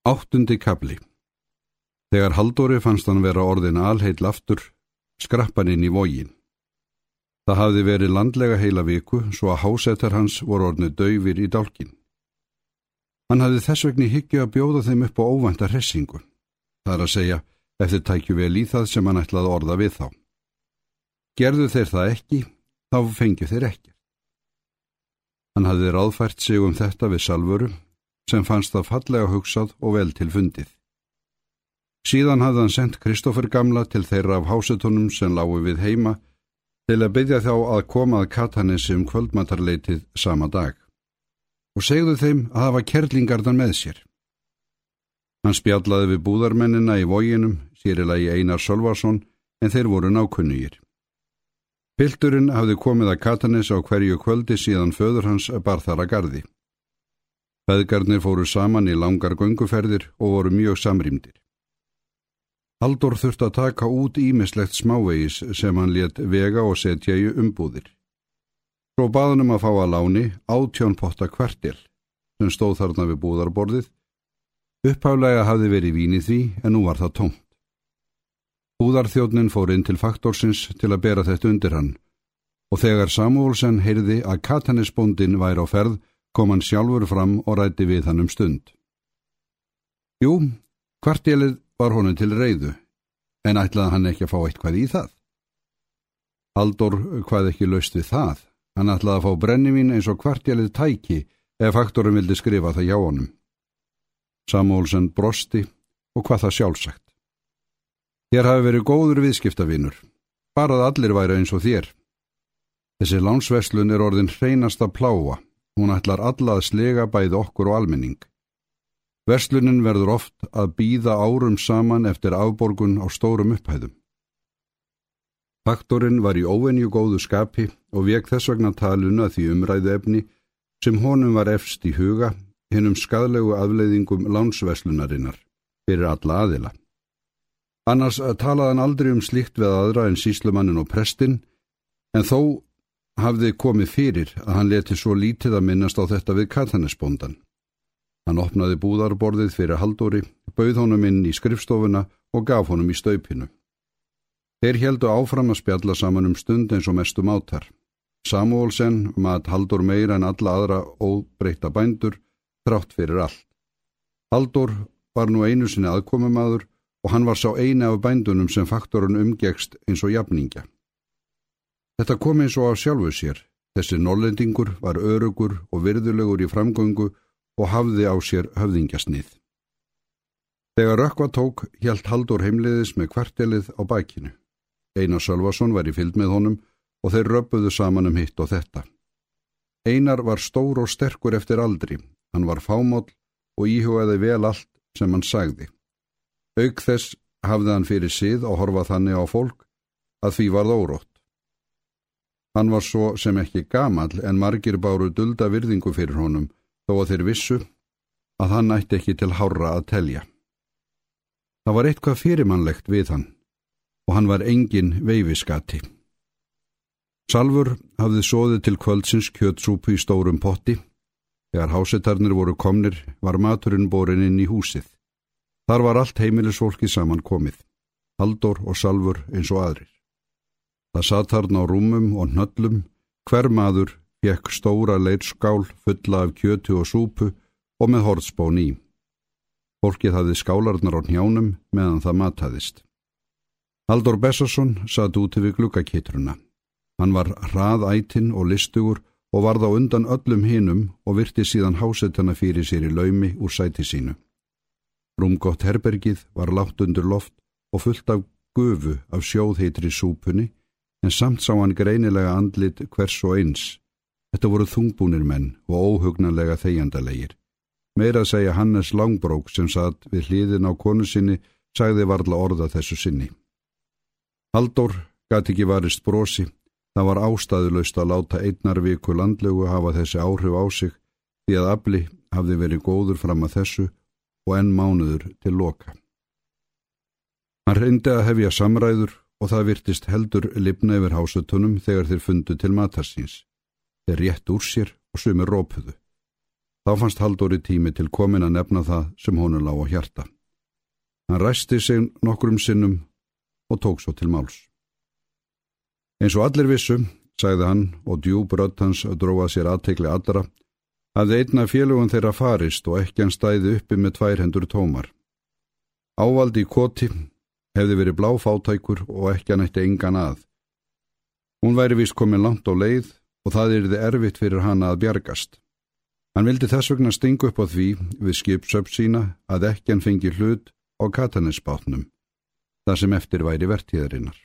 Áttundi kabli Þegar Haldóri fannst hann vera orðin alheil aftur, skrappan inn í vógin. Það hafði verið landlega heila viku svo að hásetar hans voru orðinu döyfir í dálkin. Hann hafði þess vegni higgju að bjóða þeim upp á óvænta hressingu. Það er að segja, eftir tækju vel í það sem hann ætlaði orða við þá. Gerðu þeir það ekki, þá fengju þeir ekki. Hann hafði ráðfært sig um þetta við salvöru sem fannst það fallega hugsað og vel til fundið. Síðan hafði hann sendt Kristófer Gamla til þeirra af hásetunum sem lágu við heima til að byggja þá að koma að Katanessi um kvöldmatarleitið sama dag og segðu þeim að hafa kerlingardan með sér. Hann spjallaði við búðarmennina í vóginum, sérilagi Einar Solvarsson, en þeir voru nákunnugir. Pilturinn hafði komið að Katanes á hverju kvöldi síðan föður hans bar þar að gardi. Feðgarnir fóru saman í langar gönguferðir og voru mjög samrýmdir. Haldur þurfti að taka út ímislegt smávegis sem hann let vega og setja í umbúðir. Svo baðunum að fá að láni átjónpotta kvartil sem stóð þarna við búðarborðið. Upphálega hafði verið vínið því en nú var það tómt. Búðarþjóðnin fór inn til faktorsins til að bera þetta undir hann og þegar Samúlsen heyrði að katanisbóndin væri á ferð kom hann sjálfur fram og rætti við hann um stund. Jú, kvartjelið var honum til reyðu, en ætlaði hann ekki að fá eitthvað í það. Haldur hvað ekki löst við það, hann ætlaði að fá brennivín eins og kvartjelið tæki ef faktorum vildi skrifa það hjá honum. Samúlsen brosti og hvað það sjálfsagt. Þér hafi verið góður viðskiptavinur, barað allir væri eins og þér. Þessi lánsveslun er orðin hreinasta pláa Hún ætlar alla að slega bæði okkur og almenning. Verslunin verður oft að býða árum saman eftir afborgun á stórum upphæðum. Faktorinn var í óvenju góðu skapi og vek þess vegna taluna því umræðu efni sem honum var efst í huga hennum skadlegu afleiðingum lánsveslunarinnar fyrir alla aðila. Annars talaði hann aldrei um slikt við aðra en síslumannin og prestin en þó hafði komið fyrir að hann leti svo lítið að minnast á þetta við Katanesbóndan. Hann opnaði búðarborðið fyrir Haldóri, bauð honum inn í skrifstofuna og gaf honum í staupinu. Þeir heldu áfram að spjalla saman um stund eins og mestum átar. Samuelsen mat Haldur meira en alla aðra óbreyta bændur, þrátt fyrir allt. Haldur var nú einu sinni aðkomumadur og hann var sá eini af bændunum sem faktorun umgegst eins og jafningja. Þetta kom eins og á sjálfu sér. Þessi nollendingur var örugur og virðulegur í framgöngu og hafði á sér höfðingjasnið. Þegar Rökkva tók, hjælt Haldur heimliðis með kvartelið á bækinu. Einar Sölvason var í fylg með honum og þeir röpuðu saman um hitt og þetta. Einar var stór og sterkur eftir aldri, hann var fámóll og íhugaði vel allt sem hann sagði. Auk þess hafði hann fyrir síð og horfað þannig á fólk að því varð órótt. Hann var svo sem ekki gamal en margir báru dulda virðingu fyrir honum þó að þeir vissu að hann nætti ekki til hára að telja. Það var eitthvað fyrirmannlegt við hann og hann var engin veifiskati. Salfur hafði sóðið til kvöldsins kjötsúpu í stórum potti. Þegar hásetarnir voru komnir var maturinn borin inn í húsið. Þar var allt heimilisfólki saman komið. Haldur og Salfur eins og aðrir. Það satt harn á rúmum og nöllum, hver maður fekk stóra leitskál fulla af kjötu og súpu og með hortspón í. Fólkið hafði skálarnar á njánum meðan það mataðist. Haldur Bessarsson satt úti við glukkakitruna. Hann var hraðætin og listugur og varð á undan öllum hinum og virti síðan hásetana fyrir sér í laumi úr sæti sínu. Rúmgott herbergið var látt undir loft og fullt af gufu af sjóðheitri súpunni en samt sá hann greinilega andlit hvers og eins. Þetta voru þungbúnir menn og óhugnanlega þeigjandalegir. Meira að segja Hannes Langbrók sem satt við hliðin á konu sinni sagði varla orða þessu sinni. Haldur gæti ekki varist brosi, það var ástæðuleust að láta einnar viku landlegu hafa þessi áhrif á sig því að afli hafði verið góður fram að þessu og enn mánuður til loka. Hann reyndi að hefja samræður og það virtist heldur lifna yfir hásutunum þegar þeir fundu til matarsins. Þeir rétt úr sér og sumir rópuðu. Þá fannst Haldóri tími til komin að nefna það sem honu lág á hjarta. Hann ræsti sig nokkrum sinnum og tók svo til máls. Eins og allir vissu, sagði hann og djúbrödd hans dróða sér aðteikli allra, að einna félugun þeirra farist og ekki hann stæði uppi með tvær hendur tómar. Ávaldi í koti hefði verið bláfátækur og ekki hann eitt engan að. Hún væri vist komin langt á leið og það er þið erfitt fyrir hana að bjargast. Hann vildi þess vegna stingu upp á því við skipsöp sína að ekki hann fengi hlut á katanesbátnum, þar sem eftir væri vertíðarinnar.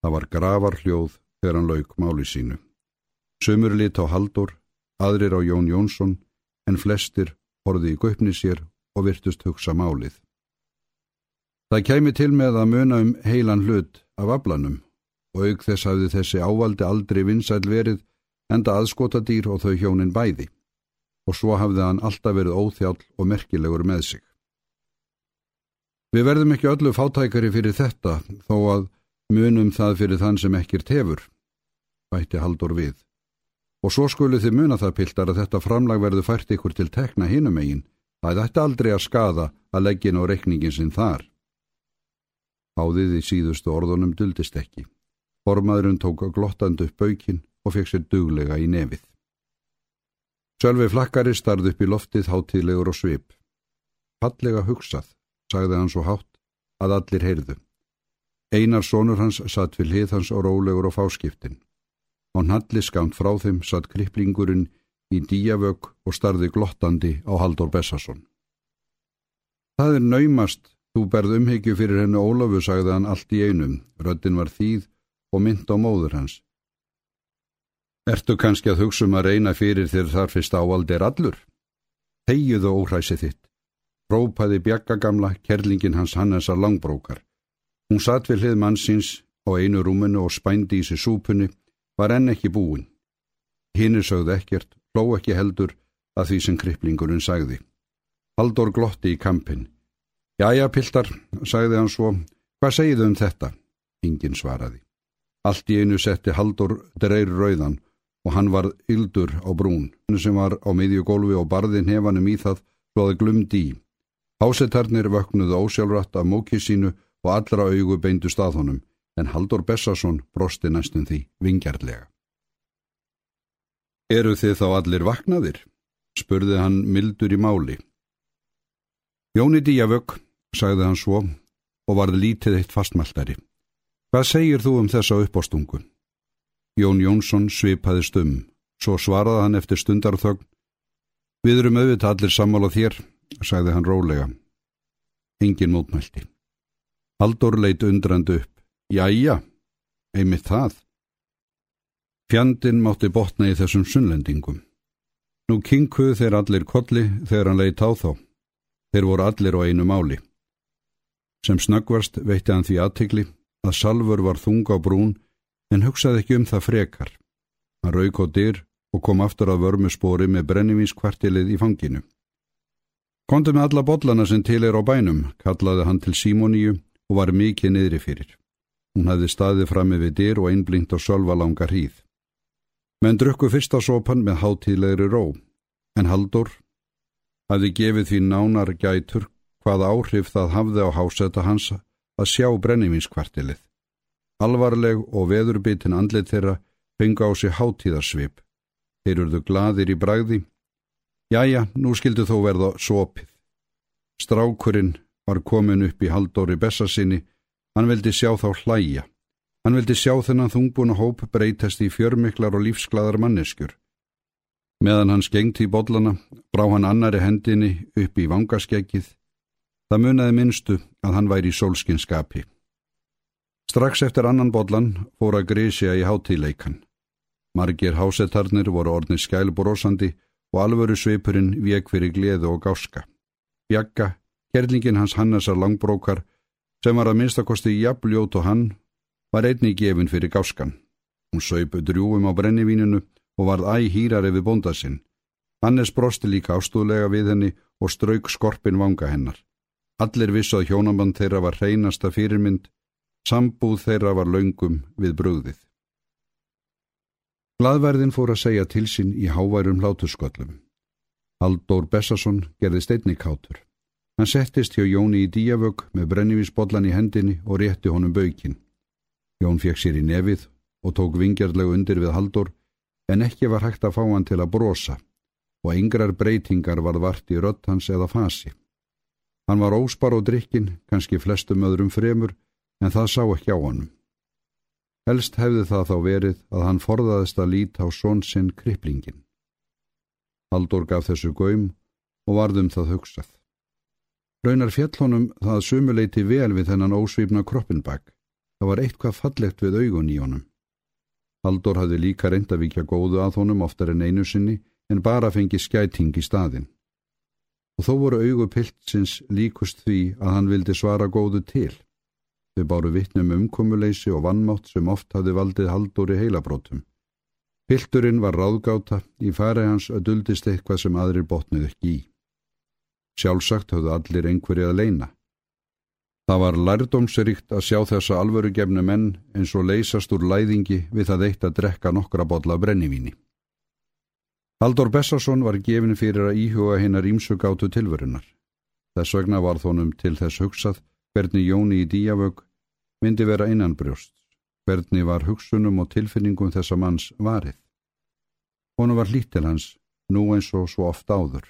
Það var gravar hljóð þegar hann lauk máli sínu. Sumur lit á Haldur, aðrir á Jón Jónsson, en flestir horði í göpni sér og virtust hugsa málið. Það kæmi til með að muna um heilan hlut af aflanum og auk þess hafði þessi ávaldi aldrei vinsæl verið enda aðskota dýr og þau hjónin bæði og svo hafði hann alltaf verið óþjál og merkilegur með sig. Við verðum ekki öllu fátækari fyrir þetta þó að munum það fyrir þann sem ekkert hefur, bætti Haldur við. Og svo skulu þið muna það piltar að þetta framlag verður fært ykkur til tekna hinum eigin, að þetta aldrei að skada að leggin á rekningin sinn þar. Háðið í síðustu orðunum duldist ekki. Formaðurinn tók glottand upp baukinn og fekk sér duglega í nefið. Sölvi flakkari starð upp í loftið hátíðlegur og svip. Fallega hugsað, sagði hann svo hátt, að allir heyrðu. Einar sonur hans satt við hlið hans og rólegur og fáskiptin. Á nalli skamt frá þeim satt kriplingurinn í díavög og starði glottandi á Haldur Bessason. Það er naumast, þú berð umhyggju fyrir hennu Ólafu, sagði hann allt í einum. Röddin var þýð og mynd á móður hans. Ertu kannski að hugsa um að reyna fyrir þér þar fyrst áald er allur? Þegiðu óhræsi þitt. Rópaði bjaggagamla kerlingin hans Hannesar langbrókar. Hún satt við hlið mannsins á einu rúmunu og spændi í sig súpunni, var enn ekki búin. Hinn sögðu ekkert, hló ekki heldur að því sem kriplingurinn sagði. Haldur glotti í kampin. Jæja, piltar, sagði hann svo, hvað segið um þetta? Ingen svaraði. Allt í einu setti Haldur dreir rauðan og hann var yldur á brún, sem var á miðjugólfi og barði nefanum í það svo að glumdi í. Hásetarnir vöknuðu ósjálfrætt af mókið sínu og allra augu beindu staðhónum, en Haldur Bessason brosti næstum því vingjarlega. Eru þið þá allir vaknaðir? spurði hann mildur í máli. Jóni Díavögg, sagði hann svo, og varð lítið eitt fastmæltari. Hvað segir þú um þessa uppástungu? Jón Jónsson svipaði stum, svo svaraði hann eftir stundarþögn. Við erum auðvitað allir sammála þér, sagði hann rólega. Engin mótmælti. Haldur leitt undrandi upp. Jæja, einmitt það. Fjandin mátti botna í þessum sunnlendingum. Nú kinkuðu þeir allir kolli þegar hann leitt á þá. Þeir voru allir á einu máli. Sem snöggvast veitti hann því aðtikli að Salfur var þung á brún en hugsaði ekki um það frekar. Hann rauk á dyr og kom aftur að vörmu spóri með brennivínskvartilið í fanginu. Kondi með alla bollana sem til er á bænum, kallaði hann til Simoníu og var mikið niðri fyrir. Hún hefði staðið frammi við dyr og einblingt á sölva langa hríð. Menn drukku fyrsta sopan með hátíðlegri ró, en Haldur hafði gefið því nánar gætur hvað áhrif það hafði á hásetta hans að sjá brennivinskvartilið. Alvarleg og veðurbitin andlit þeirra fengi á sig hátíðarsvip. Þeir urðu gladir í bragði. Jæja, nú skildu þó verða sopið. Strákurinn var komin upp í haldóri bessasinni. Hann vildi sjá þá hlæja. Hann vildi sjá þennan þungbúna hóp breytast í fjörmiklar og lífsgladar manneskjur. Meðan hann skengt í bollana, brá hann annari hendinni upp í vangaskeggið Það munaði minnstu að hann væri í sólskinskapi. Strax eftir annan bodlan fór að grísja í hátíleikan. Margir hásetarnir voru orðni skælbrósandi og alvöru sveipurinn vek fyrir gleðu og gáska. Bjagga, kerlingin hans Hannesar langbrókar, sem var að minnstakosti jafnljót og hann, var einni gefin fyrir gáskan. Hún saupu drjúum á brennivíninu og varð æg hýrari við bónda sinn. Hannes brosti líka ástúðlega við henni og strauk skorpin vanga hennar. Allir vissu að hjónaband þeirra var hreinasta fyrirmynd, sambúð þeirra var laungum við brugðið. Gladverðin fór að segja til sín í háværum hlátusköllum. Halldór Bessason gerði steinni kátur. Hann settist hjá Jóni í díavögg með brennivísbollan í hendinni og rétti honum baukinn. Jón fekk sér í nefið og tók vingjarlegu undir við Halldór en ekki var hægt að fá hann til að brosa og yngrar breytingar var vart í rött hans eða fasi. Hann var óspar og drikkin, kannski flestum öðrum fremur, en það sá ekki á honum. Helst hefði það þá verið að hann forðaðist að líta á svonsinn kriplingin. Haldur gaf þessu göym og varðum það hugsað. Raunar fjallhónum það sumuleiti vel við þennan ósvífna kroppinbakk. Það var eitthvað fallegt við augun í honum. Haldur hafði líka reynd að vikja góðu að honum oftar en einu sinni en bara fengi skæting í staðin. Og þó voru augu piltsins líkust því að hann vildi svara góðu til. Þau báru vittnum umkomuleysi og vannmátt sem oft hafði valdið Haldur í heilabrótum. Pilturinn var ráðgáta, í fari hans að duldist eitthvað sem aðrir botnið ekki í. Sjálfsagt höfðu allir einhverju að leina. Það var lærdómsrikt að sjá þessa alvöru gefnu menn eins og leysast úr læðingi við það eitt að drekka nokkra botla brennivíni. Haldur Bessarsson var gefin fyrir að íhuga hinnar ímsugátu tilverunar. Þess vegna var þónum til þess hugsað hvernig Jóni í díavög myndi vera innanbrjóst hvernig var hugsunum og tilfinningum þessa manns varið. Honu var hlýtt til hans, nú eins og svo oft áður.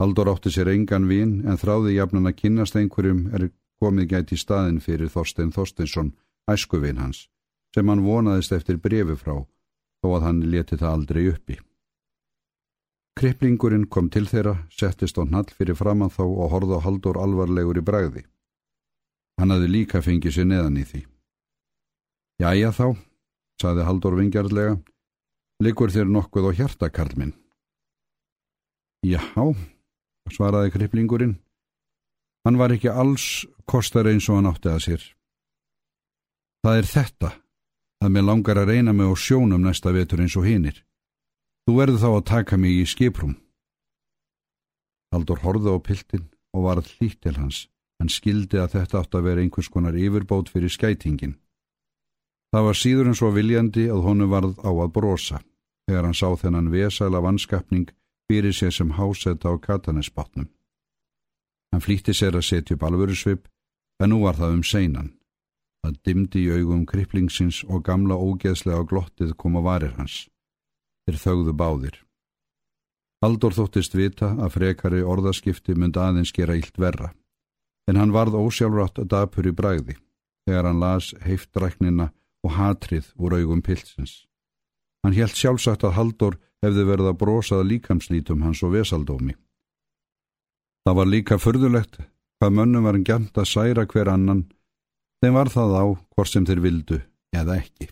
Haldur átti sér engan vin en þráði jafnan að kynast einhverjum er komið gæti í staðin fyrir Þorstein Þorsteinsson, æskuvin hans, sem hann vonaðist eftir brefi frá, þó að hann leti það aldrei uppi. Kriplingurinn kom til þeirra, settist á nall fyrir framann þá og horða Haldur alvarlegur í bræði. Hann hafði líka fengið sér neðan í því. Jæja þá, saði Haldur vingjarlega, likur þér nokkuð á hjartakarl minn. Já, svaraði kriplingurinn. Hann var ekki alls kostar eins og hann átti að sér. Það er þetta, að mér langar að reyna mig á sjónum næsta vetur eins og hinnir. Þú verður þá að taka mig í skiprum. Haldur horði á piltin og varð hlýtt til hans. Hann skildi að þetta átti að vera einhvers konar yfirbót fyrir skætingin. Það var síður en svo viljandi að honu varð á að brosa þegar hann sá þennan vesæla vannskapning fyrir sér sem hásetta á katanesbátnum. Hann flýtti sér að setja upp alvöru svip en nú var það um seinan. Það dimdi í augum kriplingsins og gamla ógeðslega glottið kom á varir hans. Þeir þögðu báðir. Haldur þóttist vita að frekari orðaskipti mynd aðeins gera ílt verra, en hann varð ósjálfrátt að dapur í bræði þegar hann las heiftræknina og hatrið úr augum pilsins. Hann helt sjálfsagt að Haldur hefði verið að brosað líkamslítum hans og vesaldómi. Það var líka förðulegt hvað mönnum var en gæmt að særa hver annan, þeim var það á hvort sem þeir vildu eða ekki.